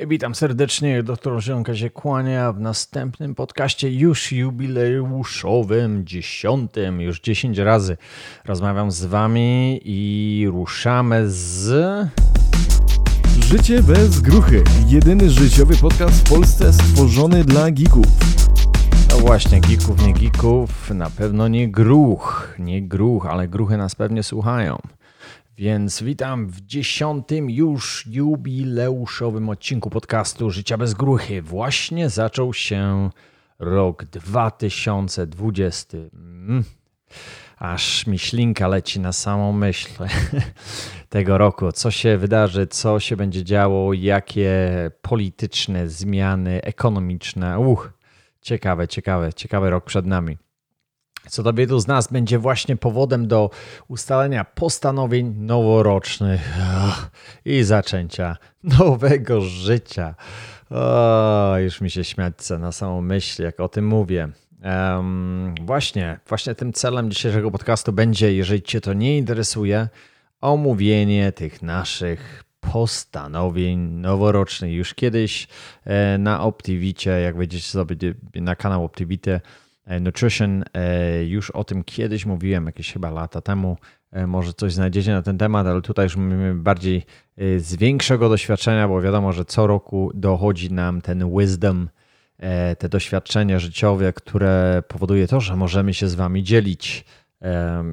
Witam serdecznie, doktor Żonka się kłania w następnym podcaście już jubileuszowym, dziesiątym, już dziesięć razy rozmawiam z wami i ruszamy z... Życie bez gruchy. Jedyny życiowy podcast w Polsce stworzony dla geeków. No właśnie, geeków, nie geeków, na pewno nie gruch, nie gruch, ale gruchy nas pewnie słuchają. Więc witam w dziesiątym już jubileuszowym odcinku podcastu Życia bez gruchy. Właśnie zaczął się rok 2020. Mm. Aż mi ślinka leci na samą myśl tego roku. Co się wydarzy, co się będzie działo, jakie polityczne zmiany ekonomiczne. Uch, ciekawe, ciekawe, ciekawy rok przed nami co dla wielu z nas będzie właśnie powodem do ustalenia postanowień noworocznych i zaczęcia nowego życia. O, już mi się śmiać na samą myśl, jak o tym mówię. Um, właśnie, właśnie tym celem dzisiejszego podcastu będzie, jeżeli Cię to nie interesuje, omówienie tych naszych postanowień noworocznych. Już kiedyś e, na Optivicie, jak wejdziecie sobie na kanał Optivite, nutrition. E, już o tym kiedyś mówiłem, jakieś chyba lata temu. E, może coś znajdziecie na ten temat, ale tutaj już mówimy bardziej z większego doświadczenia, bo wiadomo, że co roku dochodzi nam ten wisdom, te doświadczenia życiowe, które powoduje to, że możemy się z Wami dzielić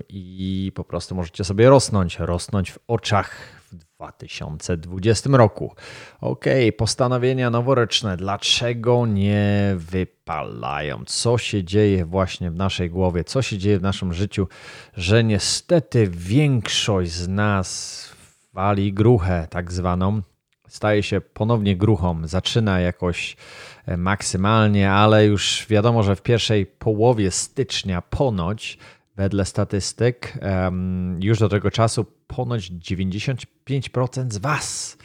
i po prostu możecie sobie rosnąć, rosnąć w oczach 2020 roku. Ok, postanowienia noworoczne. Dlaczego nie wypalają? Co się dzieje właśnie w naszej głowie? Co się dzieje w naszym życiu, że niestety większość z nas wali gruchę tak zwaną, staje się ponownie gruchą, zaczyna jakoś e, maksymalnie, ale już wiadomo, że w pierwszej połowie stycznia ponoć wedle statystyk już do tego czasu ponoć 95% z Was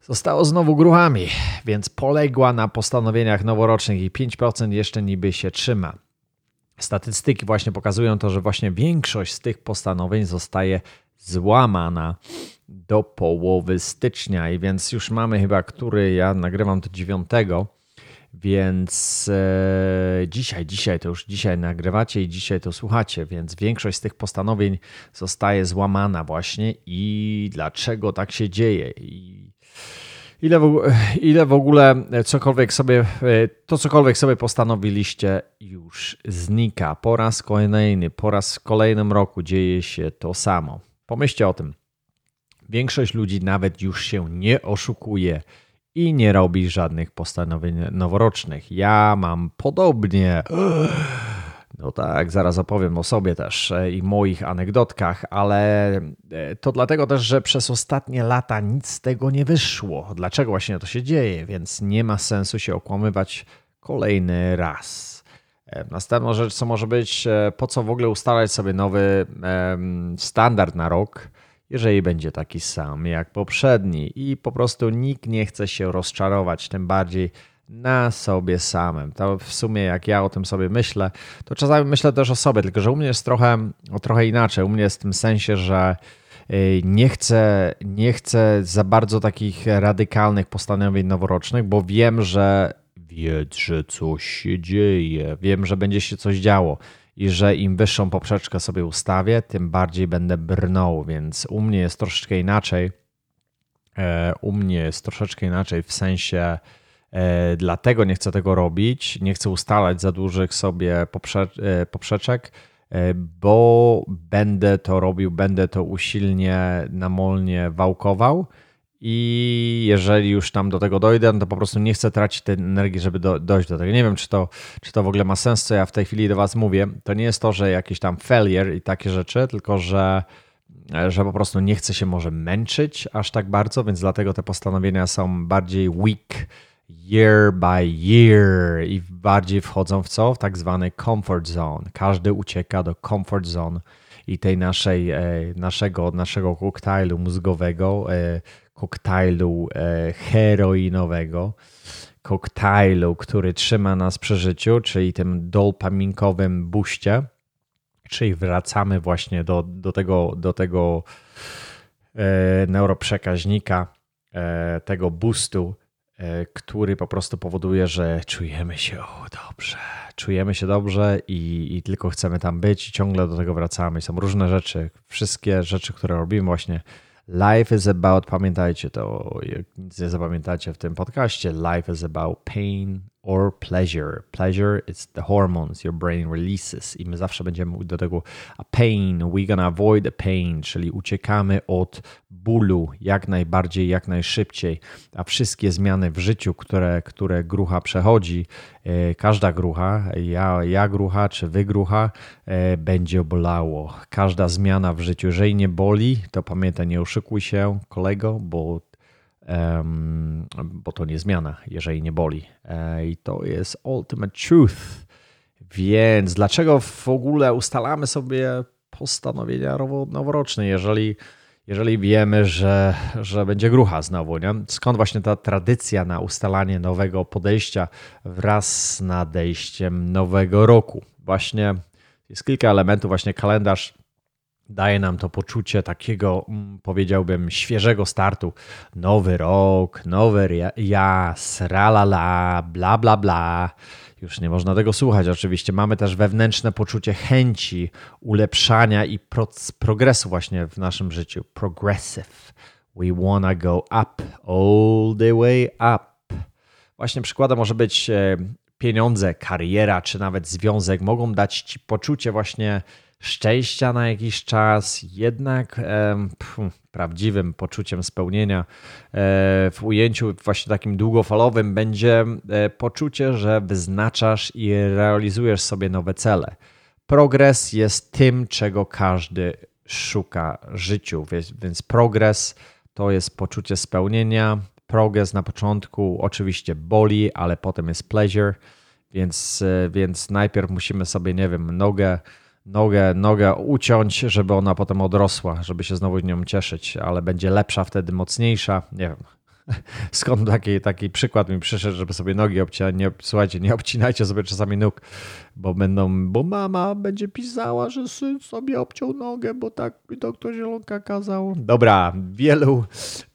zostało znowu gruchami, więc poległa na postanowieniach noworocznych i 5% jeszcze niby się trzyma. Statystyki właśnie pokazują to, że właśnie większość z tych postanowień zostaje złamana do połowy stycznia i więc już mamy chyba, który ja nagrywam to 9 więc e, dzisiaj, dzisiaj to już dzisiaj nagrywacie i dzisiaj to słuchacie, więc większość z tych postanowień zostaje złamana właśnie i dlaczego tak się dzieje? I ile w, ile w ogóle cokolwiek sobie, e, to cokolwiek sobie postanowiliście już znika. Po raz kolejny, po raz w kolejnym roku dzieje się to samo. Pomyślcie o tym. Większość ludzi nawet już się nie oszukuje i nie robi żadnych postanowień noworocznych. Ja mam podobnie. No tak, zaraz opowiem o sobie też e, i moich anegdotkach, ale e, to dlatego też, że przez ostatnie lata nic z tego nie wyszło. Dlaczego właśnie to się dzieje? Więc nie ma sensu się okłamywać kolejny raz. E, następna rzecz, co może być, po co w ogóle ustalać sobie nowy standard na rok? Jeżeli będzie taki sam jak poprzedni i po prostu nikt nie chce się rozczarować, tym bardziej na sobie samym. To w sumie jak ja o tym sobie myślę, to czasami myślę też o sobie, tylko że u mnie jest trochę, trochę inaczej. U mnie jest w tym sensie, że y, nie chcę, nie chcę za bardzo takich radykalnych postanowień noworocznych, bo wiem, że wiedz, że coś się dzieje, wiem, że będzie się coś działo i że im wyższą poprzeczkę sobie ustawię, tym bardziej będę brnął, więc u mnie jest troszeczkę inaczej. E, u mnie jest troszeczkę inaczej w sensie, e, dlatego nie chcę tego robić, nie chcę ustalać za dużych sobie e, poprzeczek, bo będę to robił, będę to usilnie, namolnie wałkował i jeżeli już tam do tego dojdę, no to po prostu nie chcę tracić tej energii, żeby do, dojść do tego. Nie wiem, czy to, czy to w ogóle ma sens, co ja w tej chwili do Was mówię. To nie jest to, że jakiś tam failure i takie rzeczy, tylko że, że po prostu nie chcę się może męczyć aż tak bardzo, więc dlatego te postanowienia są bardziej weak year by year i bardziej wchodzą w co? W tak zwany comfort zone. Każdy ucieka do comfort zone i tej naszej, e, naszego, naszego koktajlu mózgowego, e, koktajlu e, heroinowego, koktajlu, który trzyma nas przy życiu, czyli tym dopaminkowym buście, czyli wracamy właśnie do, do tego, do tego e, neuroprzekaźnika e, tego boostu, który po prostu powoduje, że czujemy się o, dobrze, czujemy się dobrze i, i tylko chcemy tam być i ciągle do tego wracamy. Są różne rzeczy, wszystkie rzeczy, które robimy właśnie. Life is about, pamiętajcie to, jak nic nie zapamiętacie w tym podcaście, life is about pain, or pleasure. Pleasure is the hormones your brain releases i my zawsze będziemy do tego a pain, we're gonna avoid the pain, czyli uciekamy od bólu jak najbardziej, jak najszybciej, a wszystkie zmiany w życiu, które, które grucha przechodzi, e, każda grucha, ja, ja grucha czy wy grucha, e, będzie bolało. Każda zmiana w życiu, jeżeli nie boli, to pamiętaj, nie oszukuj się kolego, bo bo to nie zmiana, jeżeli nie boli. E, I to jest ultimate truth. Więc dlaczego w ogóle ustalamy sobie postanowienia noworoczne, jeżeli, jeżeli wiemy, że, że będzie grucha znowu? Nie? Skąd właśnie ta tradycja na ustalanie nowego podejścia wraz z nadejściem nowego roku? Właśnie jest kilka elementów, właśnie kalendarz daje nam to poczucie takiego, mm, powiedziałbym, świeżego startu. Nowy rok, nowy ja, sralala, bla, bla, bla. Już nie można tego słuchać. Oczywiście mamy też wewnętrzne poczucie chęci ulepszania i progresu właśnie w naszym życiu. Progressive. We wanna go up, all the way up. Właśnie przykładem może być e, pieniądze, kariera, czy nawet związek mogą dać ci poczucie właśnie szczęścia na jakiś czas, jednak pff, prawdziwym poczuciem spełnienia e, w ujęciu właśnie takim długofalowym będzie e, poczucie, że wyznaczasz i realizujesz sobie nowe cele. Progres jest tym, czego każdy szuka w życiu, więc progres to jest poczucie spełnienia. Progres na początku oczywiście boli, ale potem jest pleasure, więc, e, więc najpierw musimy sobie, nie wiem, nogę nogę, nogę uciąć, żeby ona potem odrosła, żeby się znowu nią cieszyć, ale będzie lepsza wtedy, mocniejsza. Nie wiem. Skąd taki, taki przykład mi przyszedł, żeby sobie nogi obcinać? Nie, słuchajcie, nie obcinajcie sobie czasami nóg, bo będą, bo mama będzie pisała, że syn sobie obciął nogę, bo tak mi doktor Zielonka kazał. Dobra, wielu,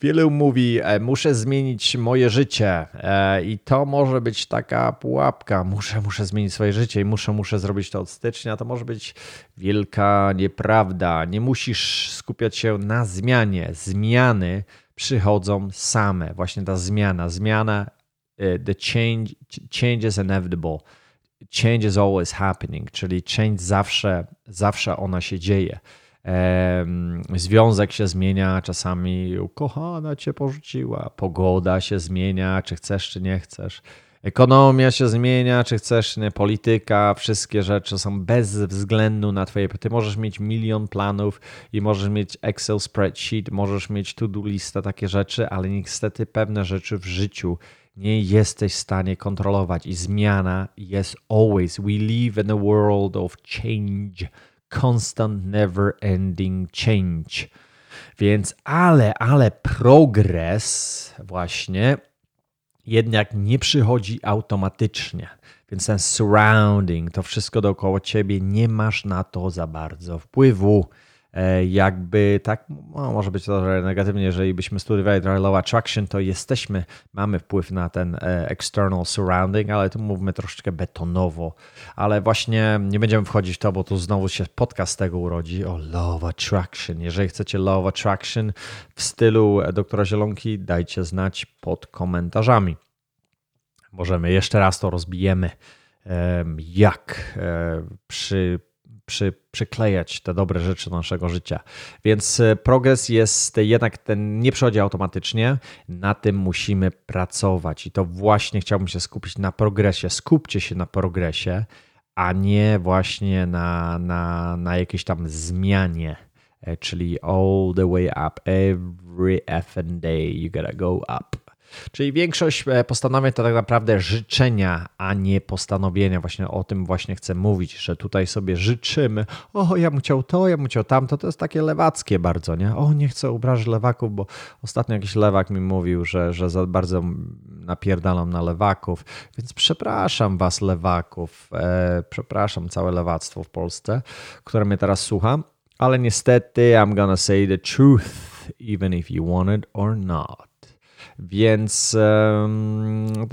wielu mówi, e, muszę zmienić moje życie e, i to może być taka pułapka. Muszę, muszę zmienić swoje życie i muszę, muszę zrobić to od stycznia. To może być wielka nieprawda. Nie musisz skupiać się na zmianie. Zmiany przychodzą same. Właśnie ta zmiana, zmiana, e, the change, change is inevitable. Change is always happening, czyli change zawsze, zawsze ona się dzieje. Związek się zmienia, czasami ukochana cię porzuciła, pogoda się zmienia, czy chcesz, czy nie chcesz. Ekonomia się zmienia, czy chcesz, nie, polityka, wszystkie rzeczy są bez względu na twoje. Ty możesz mieć milion planów i możesz mieć Excel spreadsheet, możesz mieć to-do lista, takie rzeczy, ale niestety pewne rzeczy w życiu nie jesteś w stanie kontrolować i zmiana jest always. We live in a world of change, constant, never ending change. Więc ale, ale progres właśnie jednak nie przychodzi automatycznie. Więc ten surrounding, to wszystko dookoła ciebie, nie masz na to za bardzo wpływu. E, jakby tak, no, może być to negatywnie, jeżeli byśmy studiowali trochę Law Attraction, to jesteśmy, mamy wpływ na ten e, external surrounding, ale tu mówmy troszeczkę betonowo. Ale właśnie nie będziemy wchodzić w to, bo tu znowu się podcast z tego urodzi o Law Attraction. Jeżeli chcecie Law Attraction w stylu doktora Zielonki, dajcie znać pod komentarzami. Możemy jeszcze raz to rozbijemy, jak e, przy przy, przyklejać te dobre rzeczy do naszego życia. Więc e, progres jest jednak ten nie przychodzi automatycznie, na tym musimy pracować i to właśnie chciałbym się skupić na progresie. Skupcie się na progresie, a nie właśnie na, na, na jakiejś tam zmianie, e, czyli all the way up, every effing day you gotta go up. Czyli większość e, postanowień to tak naprawdę życzenia, a nie postanowienia. Właśnie o tym właśnie chcę mówić, że tutaj sobie życzymy. O, ja bym chciał to, ja bym chciał tamto. To jest takie lewackie bardzo, nie? O, nie chcę obrazić lewaków, bo ostatnio jakiś lewak mi mówił, że, że za bardzo napierdalam na lewaków. Więc przepraszam was lewaków, e, przepraszam całe lewactwo w Polsce, które mnie teraz słucha. Ale niestety I'm gonna say the truth, even if you want it or not. Więc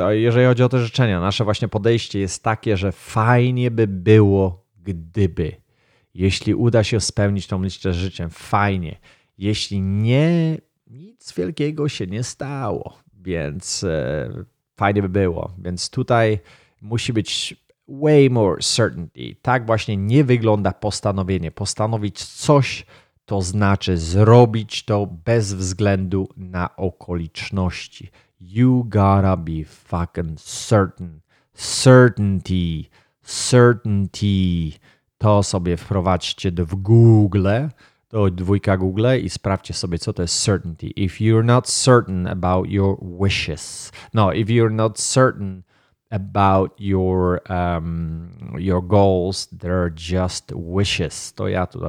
jeżeli chodzi o te życzenia, nasze właśnie podejście jest takie, że fajnie by było, gdyby. Jeśli uda się spełnić tą listę życzeń, fajnie. Jeśli nie, nic wielkiego się nie stało, więc e, fajnie by było. Więc tutaj musi być way more certainty. Tak właśnie nie wygląda postanowienie. Postanowić coś to znaczy zrobić to bez względu na okoliczności. You gotta be fucking certain. Certainty. Certainty. To sobie wprowadźcie w Google, to dwójka Google i sprawdźcie sobie, co to jest certainty. If you're not certain about your wishes. No, if you're not certain about your um, your goals, they're just wishes. To ja tu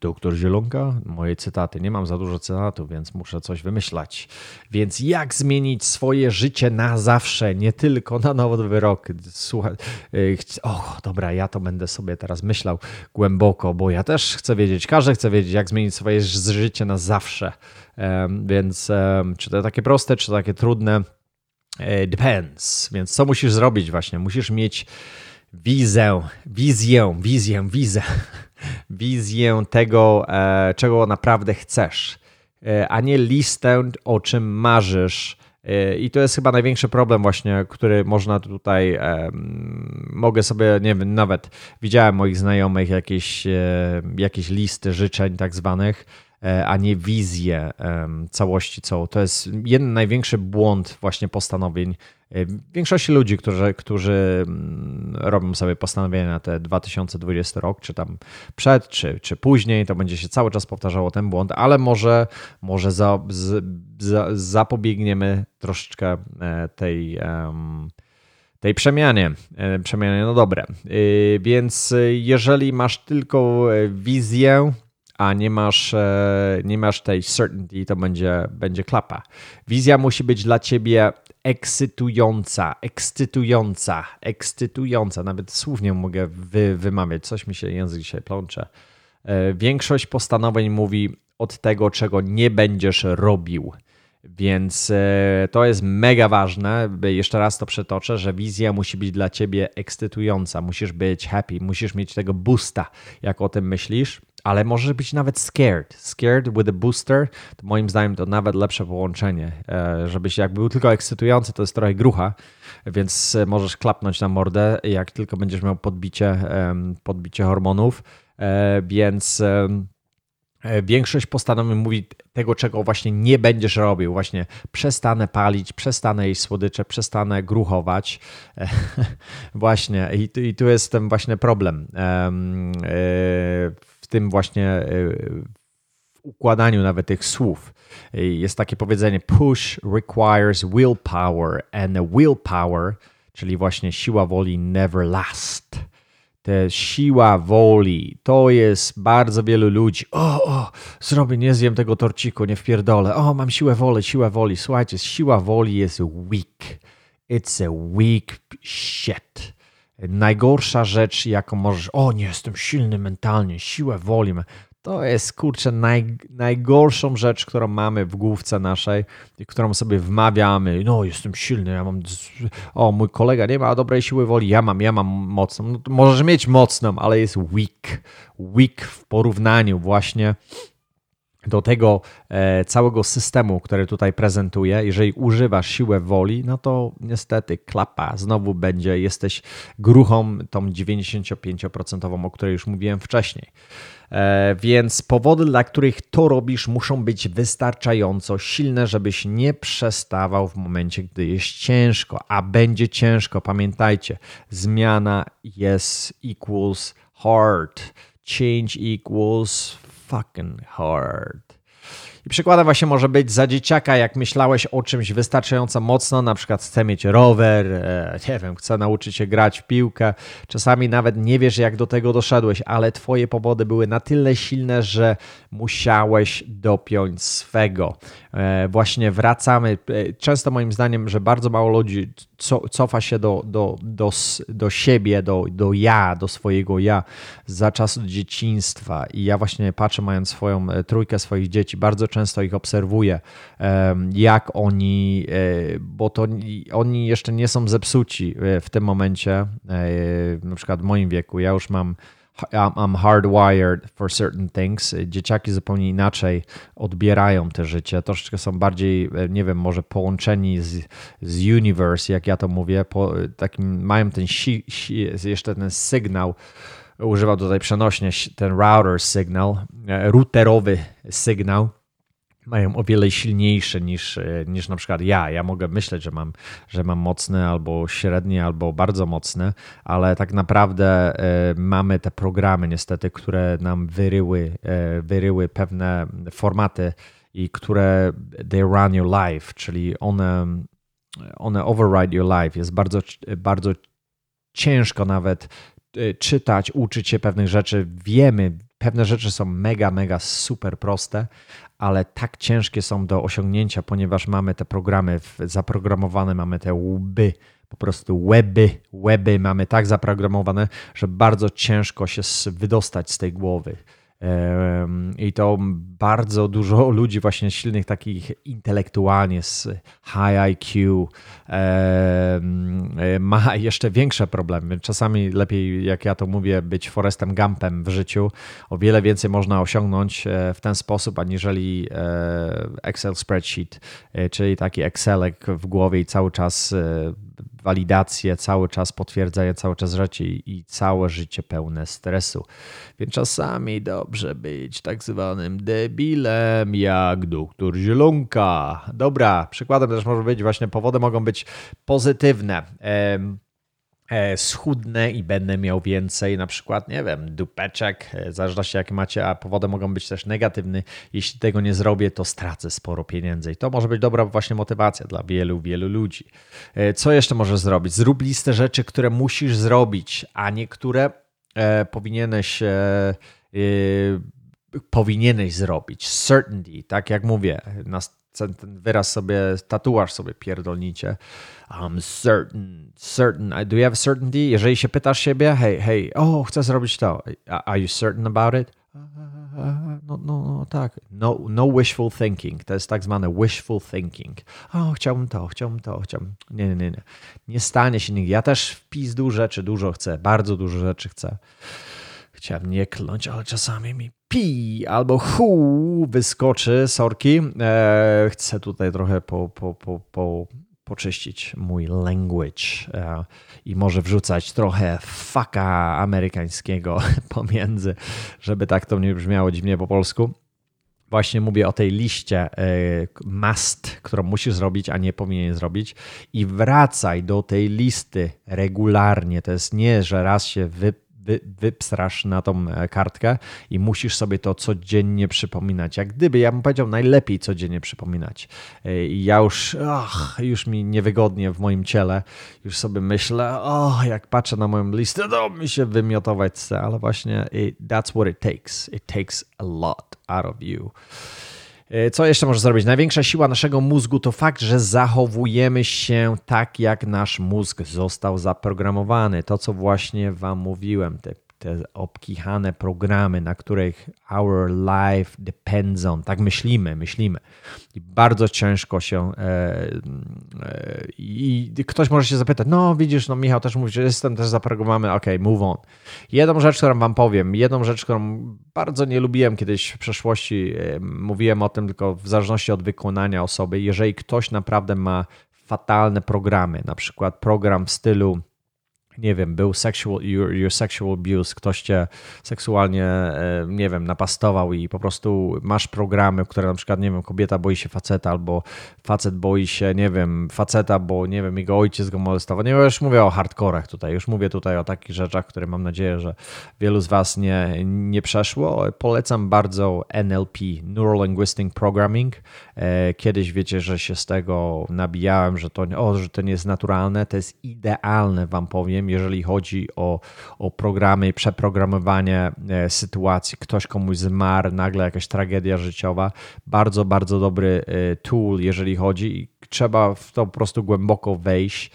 doktor Zielonka, moje cytaty. Nie mam za dużo cytatów, więc muszę coś wymyślać. Więc jak zmienić swoje życie na zawsze, nie tylko na nowy rok. Słuchaj, y, o, dobra, ja to będę sobie teraz myślał głęboko, bo ja też chcę wiedzieć, każdy chce wiedzieć, jak zmienić swoje życie na zawsze. Um, więc um, czy to takie proste, czy takie trudne? E, depends. Więc co musisz zrobić właśnie? Musisz mieć wizę, wizję, wizję, wizę, wizję tego, e, czego naprawdę chcesz, e, a nie listę, o czym marzysz. I to jest chyba największy problem właśnie, który można tutaj, mogę sobie, nie wiem, nawet widziałem moich znajomych jakieś, jakieś listy życzeń tak zwanych, a nie wizję całości co To jest jeden największy błąd właśnie postanowień e, większości ludzi, którzy, którzy mm, robią sobie postanowienia na te 2020 rok, czy tam przed, czy, czy później, to będzie się cały czas powtarzało ten błąd, ale może, może za, za, zapobiegniemy troszeczkę e, tej, tej przemianie. Przemianie, no dobre. Więc jeżeli masz tylko wizję, a nie masz, e, nie masz tej certainty, to będzie, będzie klapa. Wizja musi być dla ciebie ekscytująca, ekscytująca, ekscytująca. Nawet słów nie mogę wy, wymawiać, coś mi się język dzisiaj plącze. E, większość postanowień mówi od tego, czego nie będziesz robił. Więc e, to jest mega ważne. Jeszcze raz to przetoczę, że wizja musi być dla ciebie ekscytująca. Musisz być happy, musisz mieć tego boosta, jak o tym myślisz ale może być nawet scared. Scared with a booster, to moim zdaniem to nawet lepsze połączenie. E, żebyś jakby był tylko ekscytujący, to jest trochę grucha, więc możesz klapnąć na mordę, jak tylko będziesz miał podbicie, podbicie hormonów, e, więc e, Większość postanowień mówi tego, czego właśnie nie będziesz robił. Właśnie przestanę palić, przestanę jeść słodycze, przestanę gruchować. właśnie, i tu, i tu jest ten właśnie problem w tym właśnie w układaniu nawet tych słów. Jest takie powiedzenie: push requires willpower, and willpower, czyli właśnie siła woli, never last. Te siła woli to jest bardzo wielu ludzi. O, o, zrobię, nie zjem tego torciku, nie wpierdolę. O, mam siłę woli, siłę woli. Słuchajcie, siła woli jest weak. It's a weak shit najgorsza rzecz, jaką możesz, o nie, jestem silny mentalnie, siłę woli, to jest kurczę naj, najgorszą rzecz, którą mamy w główce naszej, którą sobie wmawiamy. No, jestem silny, ja mam. O, mój kolega nie ma dobrej siły woli, ja mam, ja mam mocną. No, możesz mieć mocną, ale jest weak. Weak w porównaniu właśnie do tego e, całego systemu, który tutaj prezentuję, jeżeli używasz siłę woli, no to niestety klapa znowu będzie, jesteś gruchą tą 95%, o której już mówiłem wcześniej. E, więc powody, dla których to robisz, muszą być wystarczająco silne, żebyś nie przestawał w momencie, gdy jest ciężko, a będzie ciężko. Pamiętajcie, zmiana jest equals hard. Change equals fucking hard. I przykładem właśnie może być za dzieciaka, jak myślałeś o czymś wystarczająco mocno, na przykład chcę mieć rower, e, nie wiem, chcę nauczyć się grać w piłkę. Czasami nawet nie wiesz, jak do tego doszedłeś, ale twoje powody były na tyle silne, że musiałeś dopiąć swego. E, właśnie wracamy. E, często moim zdaniem, że bardzo mało ludzi cofa się do, do, do, do siebie, do, do ja, do swojego ja za czasów dzieciństwa. I ja właśnie patrzę, mając swoją trójkę swoich dzieci, bardzo często często ich obserwuję, jak oni, bo to oni jeszcze nie są zepsuci w tym momencie, na przykład w moim wieku. Ja już mam I'm hardwired for certain things. Dzieciaki zupełnie inaczej odbierają te życie. Troszeczkę są bardziej, nie wiem, może połączeni z, z universe, jak ja to mówię. Po, takim, mają ten si, si, jeszcze ten sygnał. Używał tutaj przenośnie ten router sygnał, e, routerowy sygnał mają o wiele silniejsze niż, e, niż na przykład ja. Ja mogę myśleć, że mam, że mam mocne albo średnie, albo bardzo mocne, ale tak naprawdę e, mamy te programy niestety, które nam wyryły, e, wyryły pewne formaty i które they run your life, czyli one, one override your life. Jest bardzo, bardzo ciężko nawet czytać, uczyć się pewnych rzeczy. Wiemy, pewne rzeczy są mega, mega super proste, ale tak ciężkie są do osiągnięcia, ponieważ mamy te programy zaprogramowane, mamy te łby, po prostu weby, weby mamy tak zaprogramowane, że bardzo ciężko się wydostać z tej głowy. I to bardzo dużo ludzi właśnie silnych, takich intelektualnie z high IQ ma jeszcze większe problemy. Czasami lepiej, jak ja to mówię, być Forestem Gumpem w życiu. O wiele więcej można osiągnąć e, w ten sposób, aniżeli e, Excel spreadsheet, e, czyli taki Excelek w głowie i cały czas walidację, cały czas potwierdzenie, cały czas rzeczy i całe życie pełne stresu. Więc czasami dobrze być tak zwanym debilem, jak doktor Zielonka. Dobra, przykładem też może być właśnie powody mogą być pozytywne. E, schudnę i będę miał więcej, na przykład, nie wiem, dupeczek, e, w zależności jakie macie, a powody mogą być też negatywne. Jeśli tego nie zrobię, to stracę sporo pieniędzy i to może być dobra właśnie motywacja dla wielu, wielu ludzi. E, co jeszcze możesz zrobić? Zrób listę rzeczy, które musisz zrobić, a niektóre e, powinieneś e, powinieneś zrobić. Certainty, tak jak mówię, na ten wyraz sobie, tatuaż sobie pierdolnicie. I'm certain, certain. Do you have certainty? Jeżeli się pytasz siebie, hej, hej, o, chcę zrobić to. Are you certain about it? No, no, no, tak. No, no wishful thinking. To jest tak zwane wishful thinking. O, chciałbym to, chciałbym to, chciałbym. Nie, nie, nie. Nie, nie stanie się nigdy. Ja też w pizdu rzeczy dużo chcę, bardzo dużo rzeczy chcę. Chciałem nie kląć, ale czasami mi pi albo hu wyskoczy, sorki. E, chcę tutaj trochę po, po, po, po, poczyścić mój language e, i może wrzucać trochę faka amerykańskiego pomiędzy, żeby tak to nie brzmiało dziwnie po polsku. Właśnie mówię o tej liście e, must, którą musisz zrobić, a nie powinien zrobić i wracaj do tej listy regularnie. To jest nie, że raz się wy wy, wypstrasz na tą e, kartkę i musisz sobie to codziennie przypominać. Jak gdyby, ja bym powiedział, najlepiej codziennie przypominać. E, I ja już, ach, już mi niewygodnie w moim ciele, już sobie myślę, o, jak patrzę na moją listę, to mi się wymiotować chce, ale właśnie it, that's what it takes. It takes a lot out of you. E, co jeszcze może zrobić? Największa siła naszego mózgu to fakt, że zachowujemy się tak, jak nasz mózg został zaprogramowany. To, co właśnie Wam mówiłem, te te obkichane programy, na których our life depends on. Tak myślimy, myślimy. I bardzo ciężko się. E, e, I ktoś może się zapytać, no widzisz, no Michał też mówi, że jestem też zaprogramowany, ok, move on. Jedną rzecz, którą Wam powiem, jedną rzecz, którą bardzo nie lubiłem kiedyś w przeszłości, e, mówiłem o tym tylko w zależności od wykonania osoby. Jeżeli ktoś naprawdę ma fatalne programy, na przykład program w stylu nie wiem, był sexual, your, your sexual abuse, ktoś cię seksualnie, e, nie wiem, napastował i po prostu masz programy, które na przykład, nie wiem, kobieta boi się faceta albo facet boi się, nie wiem, faceta, bo nie wiem, jego ojciec go molestował. Nie, już mówię o hardkorach tutaj, już mówię tutaj o takich rzeczach, które mam nadzieję, że wielu z was nie, nie przeszło. Polecam bardzo NLP, Neuro Linguistic Programming. E, kiedyś wiecie, że się z tego nabijałem, że to, o, że to nie jest naturalne, to jest idealne, wam powiem jeżeli chodzi o, o programy przeprogramowanie e, sytuacji. Ktoś komuś zmarł, nagle jakaś tragedia życiowa. Bardzo, bardzo dobry e, tool, jeżeli chodzi trzeba w to po prostu głęboko wejść.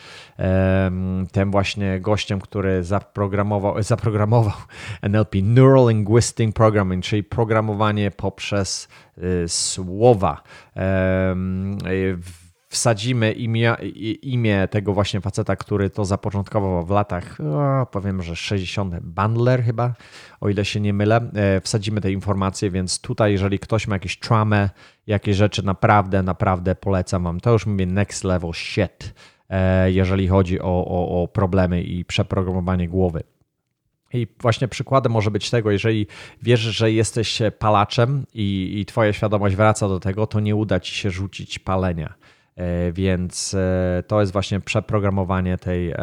Tym właśnie gościem, który zaprogramował, zaprogramował NLP, Neural Linguistic Programming, czyli programowanie poprzez słowa. Wsadzimy imię, imię tego właśnie faceta, który to zapoczątkował w latach, o, powiem, że 60. Bandler chyba, o ile się nie mylę. E, wsadzimy te informacje, więc tutaj, jeżeli ktoś ma jakieś traumę, jakieś rzeczy, naprawdę, naprawdę polecam wam. To już mówię next level shit, e, jeżeli chodzi o, o, o problemy i przeprogramowanie głowy. I właśnie przykładem może być tego, jeżeli wiesz, że jesteś palaczem i, i Twoja świadomość wraca do tego, to nie uda Ci się rzucić palenia. E, więc to jest właśnie przeprogramowanie tej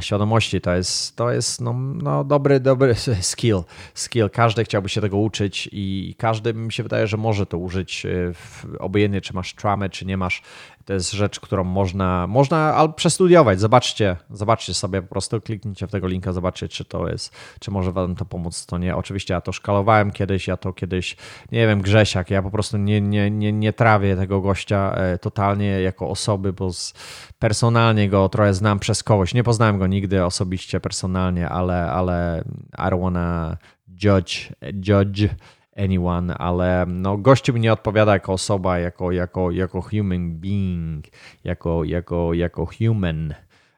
świadomości. To jest, to jest no, no, dobry, dobry skill. skill. Każdy chciałby się tego uczyć i każdy mi się wydaje, że może to użyć, w, obojętnie czy masz traumę, czy nie masz to jest rzecz, którą można, można przestudiować. Zobaczcie, zobaczcie sobie, po prostu kliknijcie w tego linka, zobaczcie, czy to jest, czy może wam to pomóc, to nie. Oczywiście ja to szkalowałem kiedyś, ja to kiedyś, nie wiem, Grzesiak, ja po prostu nie, nie, nie, nie trawię tego gościa e, totalnie jako osoby, bo z, personalnie go trochę znam przez kogoś. Nie poznałem go nigdy osobiście, personalnie, ale, ale I don't wanna judge, judge anyone, ale no, gościu mi nie odpowiada jako osoba, jako, jako, jako human being, jako, jako, jako human.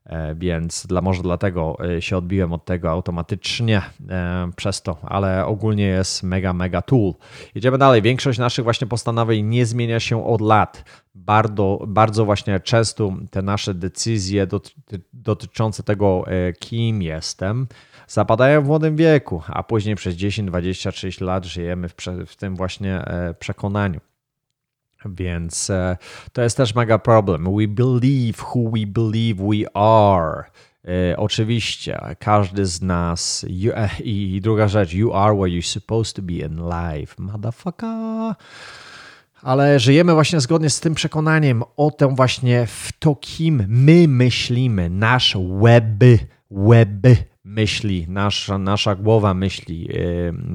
E, więc dla, może dlatego e, się odbiłem od tego automatycznie e, przez to, ale ogólnie jest mega, mega tool. Jedziemy dalej. Większość naszych właśnie postanowień nie zmienia się od lat. Bardzo, bardzo właśnie często te nasze decyzje dotyczące tego, kim jestem, zapadają w młodym wieku, a później przez 10, 20, 30 lat żyjemy w, w tym właśnie e, przekonaniu. Więc e, to jest też mega problem. We believe who we believe we are. E, oczywiście, każdy z nas. You, I druga rzecz, you are where you're supposed to be in life. Motherfucker. Ale żyjemy właśnie zgodnie z tym przekonaniem o tym właśnie w to, kim my myślimy. Nasz web, web myśli, nasza, nasza głowa myśli, e,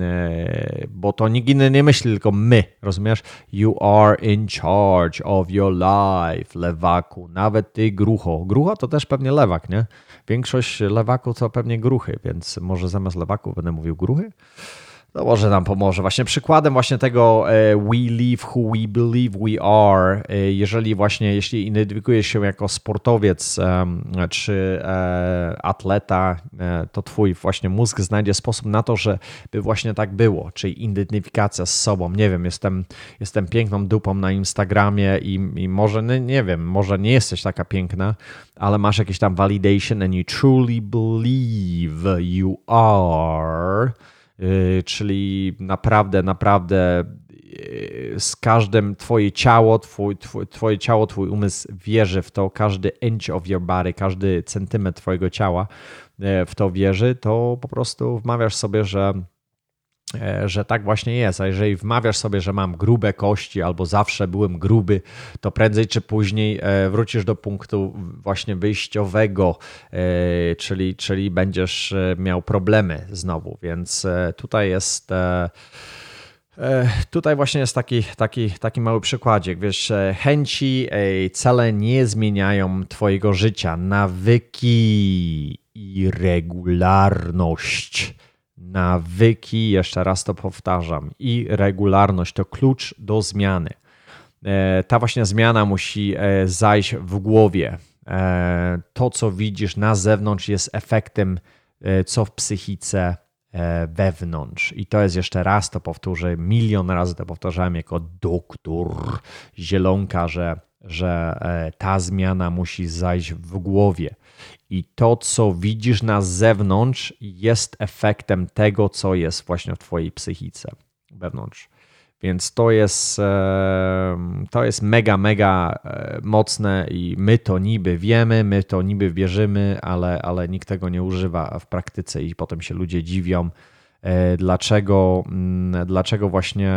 e, bo to nikt inny nie myśli, tylko my, rozumiesz? You are in charge of your life, lewaku, nawet ty grucho. Grucho to też pewnie lewak, nie? Większość lewaków to pewnie gruchy, więc może zamiast lewaków będę mówił gruchy? No może nam pomoże. Właśnie przykładem właśnie tego e, we live who we believe we are, e, jeżeli właśnie, jeśli identyfikujesz się jako sportowiec czy e, atleta, to twój właśnie mózg znajdzie sposób na to, żeby właśnie tak było, czyli identyfikacja z sobą. Nie wiem, jestem, jestem piękną dupą na Instagramie i, i może, no nie wiem, może nie jesteś taka piękna, ale masz jakieś tam validation and you truly believe you are czyli naprawdę, naprawdę y, z każdym twoje ciało, twój, twój, twoje ciało, twój umysł wierzy w to, każdy inch of your body, każdy centymetr twojego ciała y, w to wierzy, to po prostu wmawiasz sobie, że że tak właśnie jest. A jeżeli wmawiasz sobie, że mam grube kości albo zawsze byłem gruby, to prędzej czy później e, wrócisz do punktu właśnie wyjściowego, e, czyli, czyli będziesz miał problemy znowu. Więc tutaj jest. Tutaj właśnie jest taki, taki, taki mały przykładzik. Wiesz, chęci, cele nie zmieniają Twojego życia. Nawyki i regularność nawyki, jeszcze raz to powtarzam, i regularność to klucz do zmiany. E, ta właśnie zmiana musi e, zajść w głowie. E, to, co widzisz na zewnątrz, jest efektem, co w psychice wewnątrz. I to jest jeszcze raz, to powtórzę, milion razy to powtarzałem jako doktor Zielonka, że, że ta zmiana musi zajść w głowie i to, co widzisz na zewnątrz, jest efektem tego, co jest właśnie w Twojej psychice wewnątrz. Więc to jest, to jest mega, mega e, mocne i my to niby wiemy, my to niby wierzymy, ale, ale nikt tego nie używa w praktyce i potem się ludzie dziwią, e, dlaczego, mm, dlaczego właśnie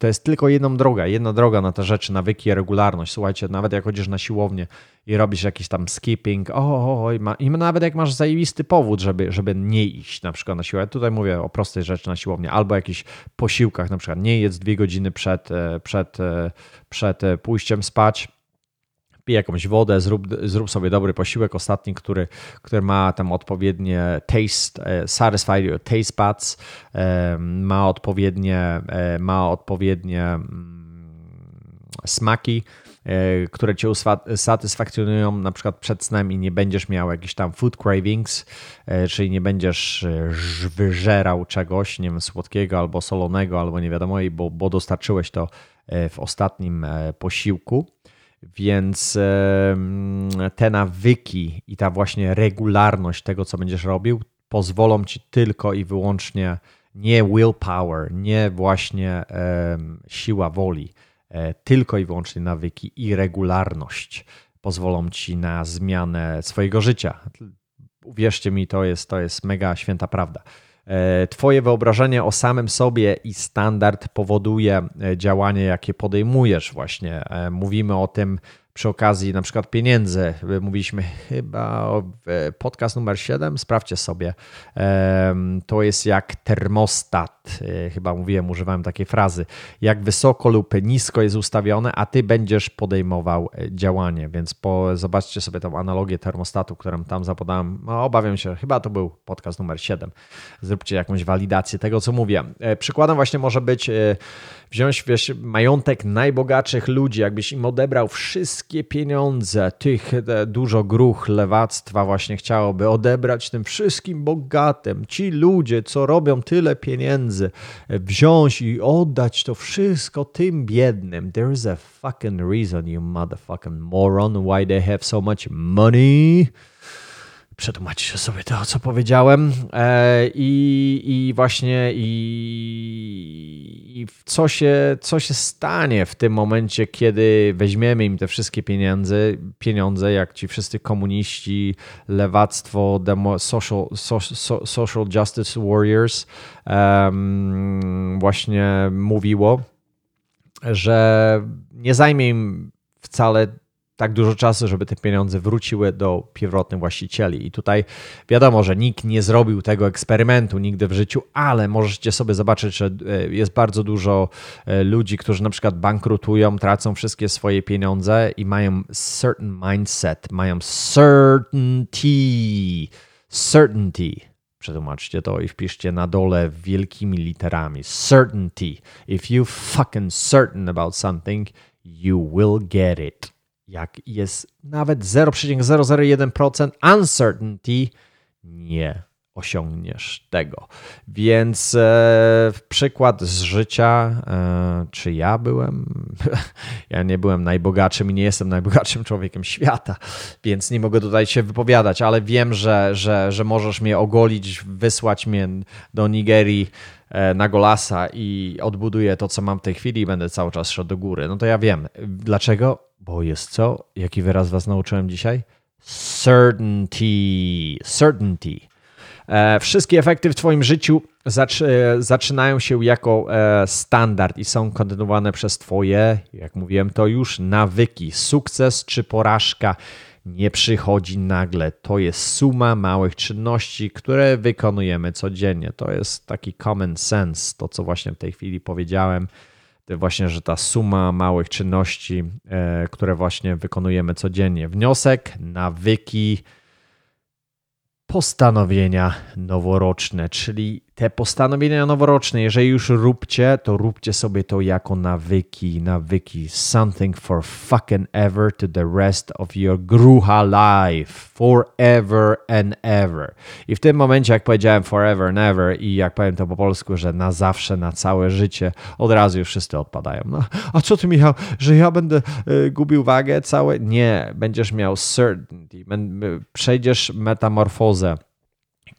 To jest tylko jedną droga, jedna droga na te rzeczy, nawyki, regularność. Słuchajcie, nawet jak chodzisz na siłownię i robisz jakiś tam skipping, o, ma, i nawet jak masz zajebisty powód, żeby, żeby nie iść na przykład na siłę, tutaj mówię o prostej rzeczy na siłownię, albo jakichś posiłkach, na przykład nie jedz dwie godziny przed, e, przed, e, przed pójściem spać, jakąś wodę, zrób, zrób sobie dobry posiłek ostatni, który, który ma tam odpowiednie taste, e, satisfy your taste buds, e, ma odpowiednie, e, ma odpowiednie mm, smaki, które cię satysfakcjonują na przykład przed snem i nie będziesz miał jakichś tam food cravings, czyli nie będziesz wyżerał czegoś, nie wiem, słodkiego albo solonego, albo nie wiadomo, bo, bo dostarczyłeś to w ostatnim posiłku. Więc te nawyki i ta właśnie regularność tego, co będziesz robił, pozwolą ci tylko i wyłącznie nie willpower, nie właśnie siła woli, e, tylko i wyłącznie nawyki i regularność pozwolą ci na zmianę swojego życia. Uwierzcie mi, to jest, to jest mega święta prawda. E, twoje wyobrażenie o samym sobie i standard powoduje e, działanie, jakie podejmujesz. Właśnie e, mówimy o tym przy okazji na przykład pieniędzy. Mówiliśmy chyba o podcast numer 7, sprawdźcie sobie. To jest jak termostat, e, chyba mówiłem, używałem takiej frazy. Jak wysoko lub nisko jest ustawione, a ty będziesz podejmował e, działanie. Więc po, zobaczcie sobie tą analogię termostatu, którą tam zapodałem. No, obawiam się, chyba to był podcast numer 7. Zróbcie jakąś walidację tego, co mówię. E, przykładem właśnie może być wziąć wiesz, majątek najbogatszych ludzi, jakbyś im odebrał wszystkie pieniądze, tych dużo gruch lewactwa właśnie chciałoby odebrać tym wszystkim bogatym. Ci ludzie, co robią tyle pieniędzy, wziąć i oddać to wszystko tym biednym. There's a fucking reason, you motherfucking moron, why they have so much money przetłumaczyć sobie to, co powiedziałem. E, I, i właśnie i, i co, się, co się stanie w tym momencie, kiedy weźmiemy im te wszystkie pieniądze, pieniądze jak ci wszyscy komuniści, lewactwo, demo, social, so, social justice warriors um, właśnie mówiło, że nie zajmie im wcale tak dużo czasu, żeby te pieniądze wróciły do pierwotnych właścicieli. I tutaj wiadomo, że nikt nie zrobił tego eksperymentu nigdy w życiu, ale możecie sobie zobaczyć, że e, jest bardzo dużo e, ludzi, którzy na przykład bankrutują, tracą wszystkie swoje pieniądze i mają certain mindset, mają certainty, certainty. Przetłumaczcie to i wpiszcie na dole wielkimi literami. Certainty. If you fucking certain about something, you will get it jak jest nawet 0,001% uncertainty, nie osiągniesz tego. Więc e, przykład z życia, e, czy ja byłem? ja nie byłem najbogatszym i nie jestem najbogatszym człowiekiem świata, więc nie mogę tutaj się wypowiadać, ale wiem, że, że, że możesz mnie ogolić, wysłać mnie do Nigerii e, na Golasa i odbuduję to, co mam w tej chwili i będę cały czas szedł do góry. No to ja wiem. Dlaczego? Bo jest co? Jaki wyraz was nauczyłem dzisiaj? Certainty. Certainty. E, wszystkie efekty w Twoim życiu e, zaczynają się jako e, standard i są kontynuowane przez Twoje, jak mówiłem, to już nawyki. Sukces czy porażka nie przychodzi nagle. To jest suma małych czynności, które wykonujemy codziennie. To jest taki common sense, to co właśnie w tej chwili powiedziałem właśnie, że ta suma małych czynności, e, które właśnie wykonujemy codziennie. Wniosek, nawyki, postanowienia noworoczne, czyli te postanowienia noworoczne, jeżeli już róbcie, to róbcie sobie to jako nawyki, nawyki, something for fucking ever to the rest of your grucha life, forever and ever. I w tym momencie, jak powiedziałem forever and ever i jak powiem to po polsku, że na zawsze, na całe życie, od razu już wszyscy odpadają. No, a co ty Michał, że ja będę y, gubił wagę całe? Nie, będziesz miał certainty, przejdziesz metamorfozę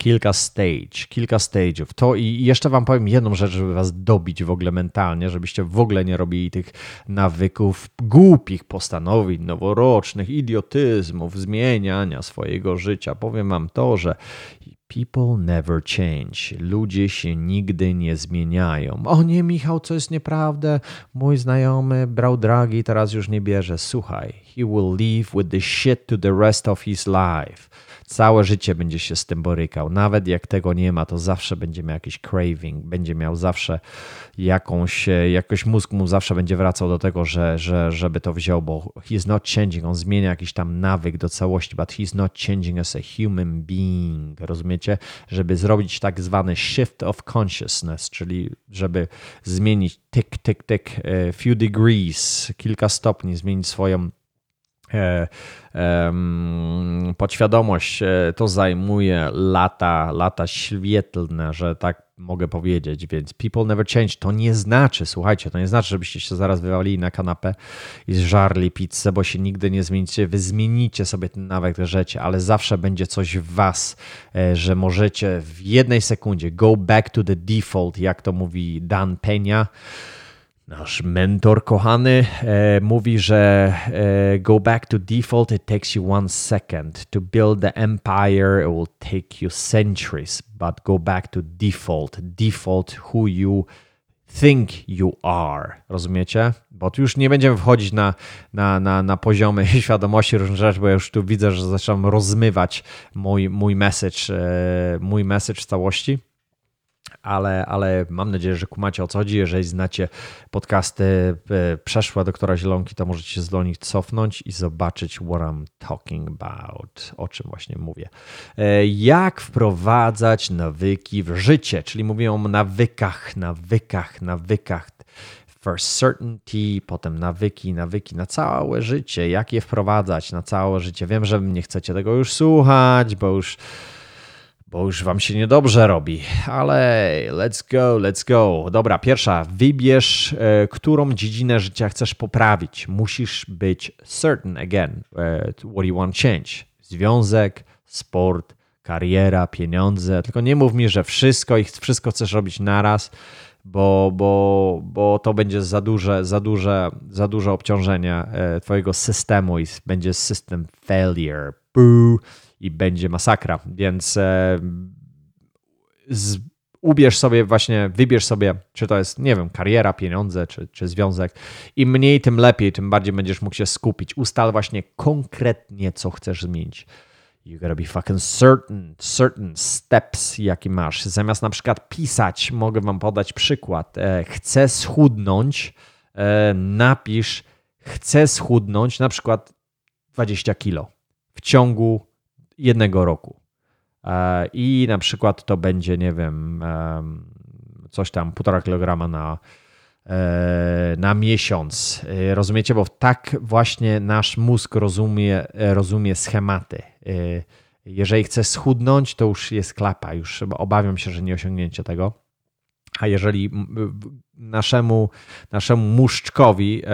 kilka stage, kilka stage'ów. To i jeszcze wam powiem jedną rzecz, żeby was dobić w ogóle mentalnie, żebyście w ogóle nie robili tych nawyków, głupich postanowień noworocznych, idiotyzmów, zmieniania swojego życia. Powiem wam to, że People never change. Ludzie się nigdy nie zmieniają. O nie, Michał, co jest nieprawda. Mój znajomy brał dragi, teraz już nie bierze. Słuchaj, he will live with the shit to the rest of his life. Całe życie będzie się z tym borykał. Nawet jak tego nie ma, to zawsze będzie miał jakiś craving, będzie miał zawsze jakąś, e, jakoś mózg mu zawsze będzie wracał do tego, że, że, żeby to wziął, bo he's not changing, on zmienia jakiś tam nawyk do całości, but he's not changing as a human being, rozumiecie? Żeby zrobić tak zwany shift of consciousness, czyli żeby zmienić tyk, tyk, tyk, e, few degrees, kilka stopni, zmienić swoją podświadomość e, to zajmuje lata, lata świetlne, że tak mogę powiedzieć, więc people never change. To nie znaczy, słuchajcie, to nie znaczy, żebyście się zaraz wywalili na kanapę i zżarli pizzę, bo się nigdy nie zmienicie. Wy zmienicie sobie ten nawyk życia, ale zawsze będzie coś w was, e, że możecie w jednej sekundzie go back to the default, jak to mówi Dan Penia Nasz mentor kochany e, mówi, że e, go back to default, it takes you one second. To build the empire, it will take you centuries. But go back to default. Default who you think you are. Rozumiecie? Bo tu już nie będziemy wchodzić na, na, na, na poziomy świadomości różnych rzeczy, bo ja już tu widzę, że zaczynam rozmywać mój, mój message, e, mój message w całości ale, ale mam nadzieję, że kumacie o co chodzi. Jeżeli znacie podcasty e, przeszłe doktora Zielonki, to możecie się do nich cofnąć i zobaczyć what I'm talking about, o czym właśnie mówię. E, jak wprowadzać nawyki w życie, czyli mówię o nawykach, nawykach, nawykach. First certainty, potem nawyki, nawyki na całe życie. Jak je wprowadzać na całe życie? Wiem, że nie chcecie tego już słuchać, bo już bo już wam się niedobrze robi, ale let's go, let's go. Dobra, pierwsza, wybierz, e, którą dziedzinę życia chcesz poprawić. Musisz być certain again, e, what you want change. Związek, sport, kariera, pieniądze. Tylko nie mów mi, że wszystko i wszystko chcesz robić naraz, bo, bo, bo to będzie za duże, za duże, za duże obciążenie e, twojego systemu i będzie system failure. Boo i będzie masakra. Więc e, z, ubierz sobie właśnie, wybierz sobie, czy to jest, nie wiem, kariera, pieniądze, czy, czy związek. Im mniej, tym lepiej, tym bardziej będziesz mógł się skupić. Ustal właśnie konkretnie, co chcesz zmienić. You gotta be fucking certain, certain steps, jaki masz. Zamiast na przykład pisać, mogę wam podać przykład. E, chcę schudnąć, e, napisz, chcę schudnąć na przykład 20 kilo w ciągu jednego roku. E, I na przykład to będzie, nie wiem, coś tam, półtora kilograma na, e, na miesiąc. E, rozumiecie? Bo tak właśnie nasz mózg rozumie, rozumie schematy. Jeżeli chce schudnąć, to już jest klapa, już obawiam się, że nie osiągnięcie tego. A jeżeli naszemu, naszemu muszczkowi e,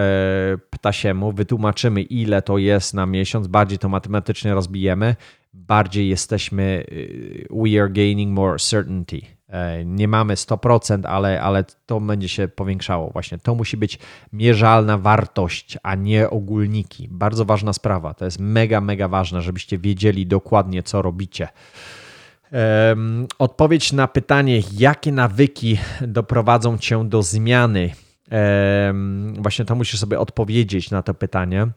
ptasiemu wytłumaczymy, ile to jest na miesiąc, bardziej to matematycznie rozbijemy, bardziej jesteśmy, e, we are gaining more certainty. E, nie mamy 100%, ale, ale to będzie się powiększało. Właśnie to musi być mierzalna wartość, a nie ogólniki. Bardzo ważna sprawa. To jest mega, mega ważne, żebyście wiedzieli dokładnie, co robicie. Odpowiedź na pytanie, jakie nawyki doprowadzą cię do zmiany. Właśnie to musisz sobie odpowiedzieć na to pytanie.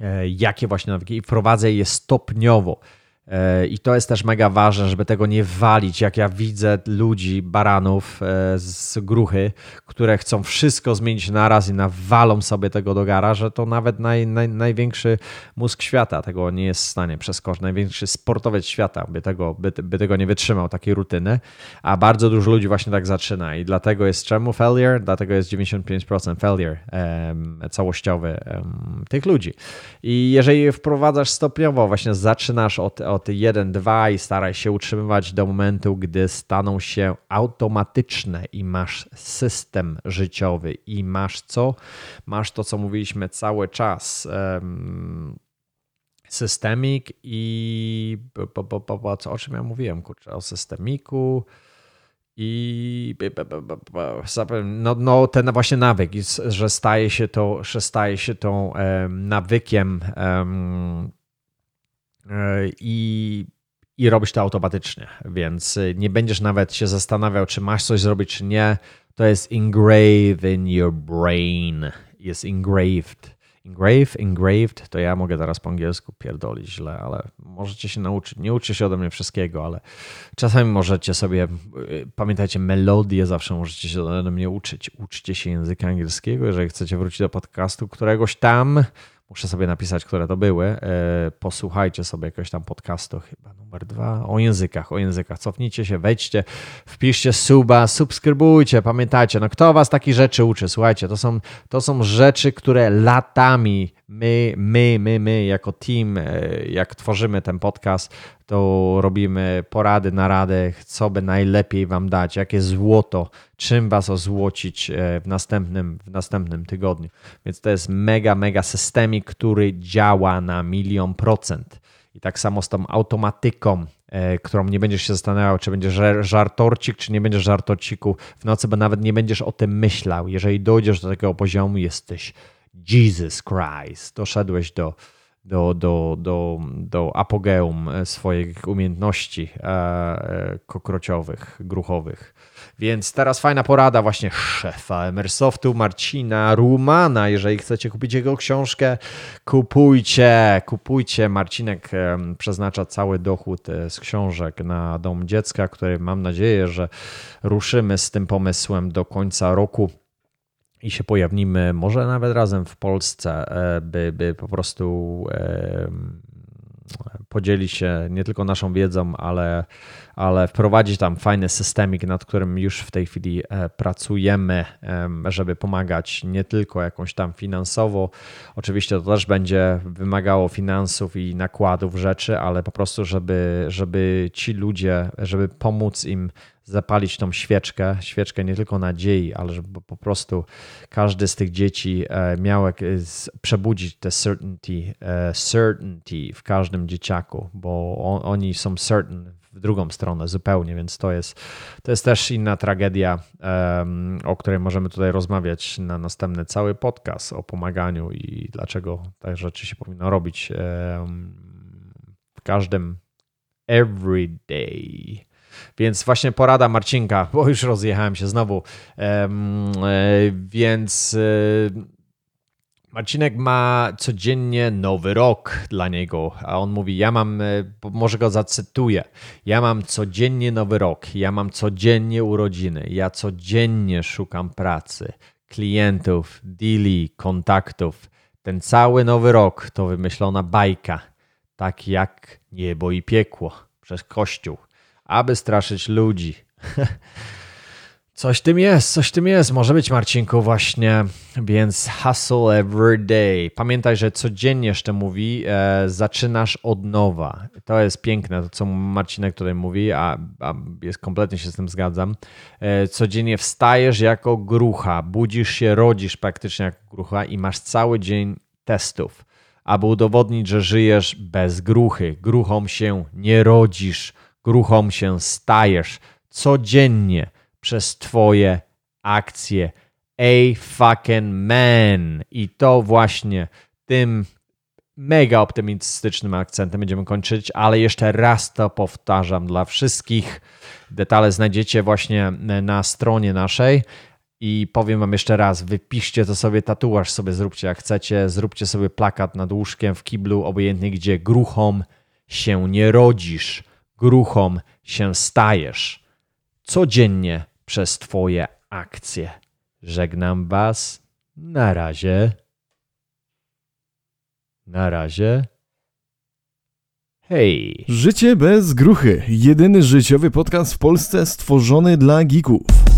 E, jakie właśnie nawyki i wprowadzę je stopniowo. E, I to jest też mega ważne, żeby tego nie walić. Jak ja widzę ludzi, baranów e, z gruchy, które chcą wszystko zmienić naraz i nawalą sobie tego do gara, że to nawet naj, naj, największy mózg świata tego nie jest w stanie przeskoczyć. Największy sportowiec świata by tego, by, by tego nie wytrzymał, takiej rutyny. A bardzo dużo ludzi właśnie tak zaczyna. I dlatego jest czemu failure? Dlatego jest 95% failure um, całościowy um, tych ludzi. I jeżeli wprowadzasz stopniowo, właśnie zaczynasz od od 1-2 i staraj się utrzymywać do momentu, gdy staną się automatyczne i masz system życiowy i masz co? Masz to, co mówiliśmy cały czas. Systemik i po, po, po, co, o czym ja mówiłem, kurczę, o systemiku i no, no ten właśnie nawyk, że staje się to, że staje się tą nawykiem um, I, i robisz to automatycznie, więc y, nie będziesz nawet się zastanawiał, czy masz coś zrobić, czy nie. To jest engraved in your brain. Jest engraved. Engrave, engraved, to ja mogę teraz po angielsku pierdolić źle, ale możecie się nauczyć. Nie uczcie się ode mnie wszystkiego, ale czasami możecie sobie, y, pamiętajcie, melodię zawsze możecie się ode mnie uczyć. Uczcie się języka angielskiego, jeżeli chcecie wrócić do podcastu któregoś tam, muszę sobie napisać, które to były. E, posłuchajcie sobie jakiegoś tam podcastu, chyba numer dwa, o językach, o językach. Cofnijcie się, wejdźcie, wpiszcie suba, subskrybujcie, pamiętajcie, no kto was takich rzeczy uczy? Słuchajcie, to są, to są rzeczy, które latami my, my, my, my jako team, e, jak tworzymy ten podcast, to robimy porady, narady, co by najlepiej wam dać, jakie złoto, czym was ozłocić e, w następnym, w następnym tygodniu. Więc to jest mega, mega systemik, który działa na milion procent. I tak samo z tą automatyką, e, którą nie będziesz się zastanawiał, czy będziesz żartorcik, czy nie będziesz żartorciku w nocy, bo nawet nie będziesz o tym myślał. Jeżeli dojdziesz do takiego poziomu, jesteś Jesus Christ, doszedłeś do, do, do, do, do apogeum swoich umiejętności e, e, kokrociowych, gruchowych. Więc teraz fajna porada właśnie szefa Emersoftu, Marcina Rumana. Jeżeli chcecie kupić jego książkę, kupujcie, kupujcie. Marcinek przeznacza cały dochód e, z książek na Dom Dziecka, który mam nadzieję, że ruszymy z tym pomysłem do końca roku i się pojawnimy, może nawet razem w Polsce, e, by, by po prostu podzielić się nie tylko naszą wiedzą, ale, ale wprowadzić tam fajny systemik, nad którym już w tej chwili e, pracujemy, żeby pomagać nie tylko jakąś tam finansowo. Oczywiście to też będzie wymagało finansów i nakładów rzeczy, ale po prostu, żeby, żeby ci ludzie, żeby pomóc im zapalić tą świeczkę, świeczkę nie tylko nadziei, ale żeby po prostu każdy z tych dzieci e, miał przebudzić te certainty, e, certainty w każdym dzieciaku, bo on, oni są certain w drugą stronę zupełnie, więc to jest, to jest też inna tragedia, um, o której możemy tutaj rozmawiać na następny cały podcast o pomaganiu i dlaczego te rzeczy się powinno robić um, w każdym every day. Więc właśnie porada Marcinka, bo już rozjechałem się znowu. E, więc e, Marcinek ma codziennie nowy rok dla niego, a on mówi: Ja mam, e, może go zacytuję, ja mam codziennie nowy rok, ja mam codziennie urodziny, ja codziennie szukam pracy, klientów, deali, kontaktów. Ten cały nowy rok to wymyślona bajka, tak jak niebo i piekło przez Kościół aby straszyć ludzi. Coś tym jest, coś tym jest. Może być, Marcinku, właśnie. Więc hustle every day. Pamiętaj, że codziennie jeszcze mówi, e, zaczynasz od nowa. To jest piękne, to co Marcinek tutaj mówi, a, a jest kompletnie się z tym zgadzam. E, codziennie wstajesz jako grucha, budzisz się, rodzisz praktycznie jako grucha i masz cały dzień testów, aby udowodnić, że żyjesz bez gruchy. Gruchą się nie rodzisz gruchą się stajesz codziennie przez Twoje akcje. A fucking man. I to właśnie tym mega optymistycznym akcentem będziemy kończyć, ale jeszcze raz to powtarzam dla wszystkich. Detale znajdziecie właśnie na stronie naszej. I powiem Wam jeszcze raz, wypiszcie to sobie, tatuaż sobie zróbcie jak chcecie, zróbcie sobie plakat nad łóżkiem w kiblu, obojętnie gdzie gruchą się nie rodzisz gruchą się stajesz codziennie przez Twoje akcje. Żegnam Was. Na razie. Na razie. Hej. Życie bez gruchy. Jedyny życiowy podcast w Polsce stworzony dla geeków.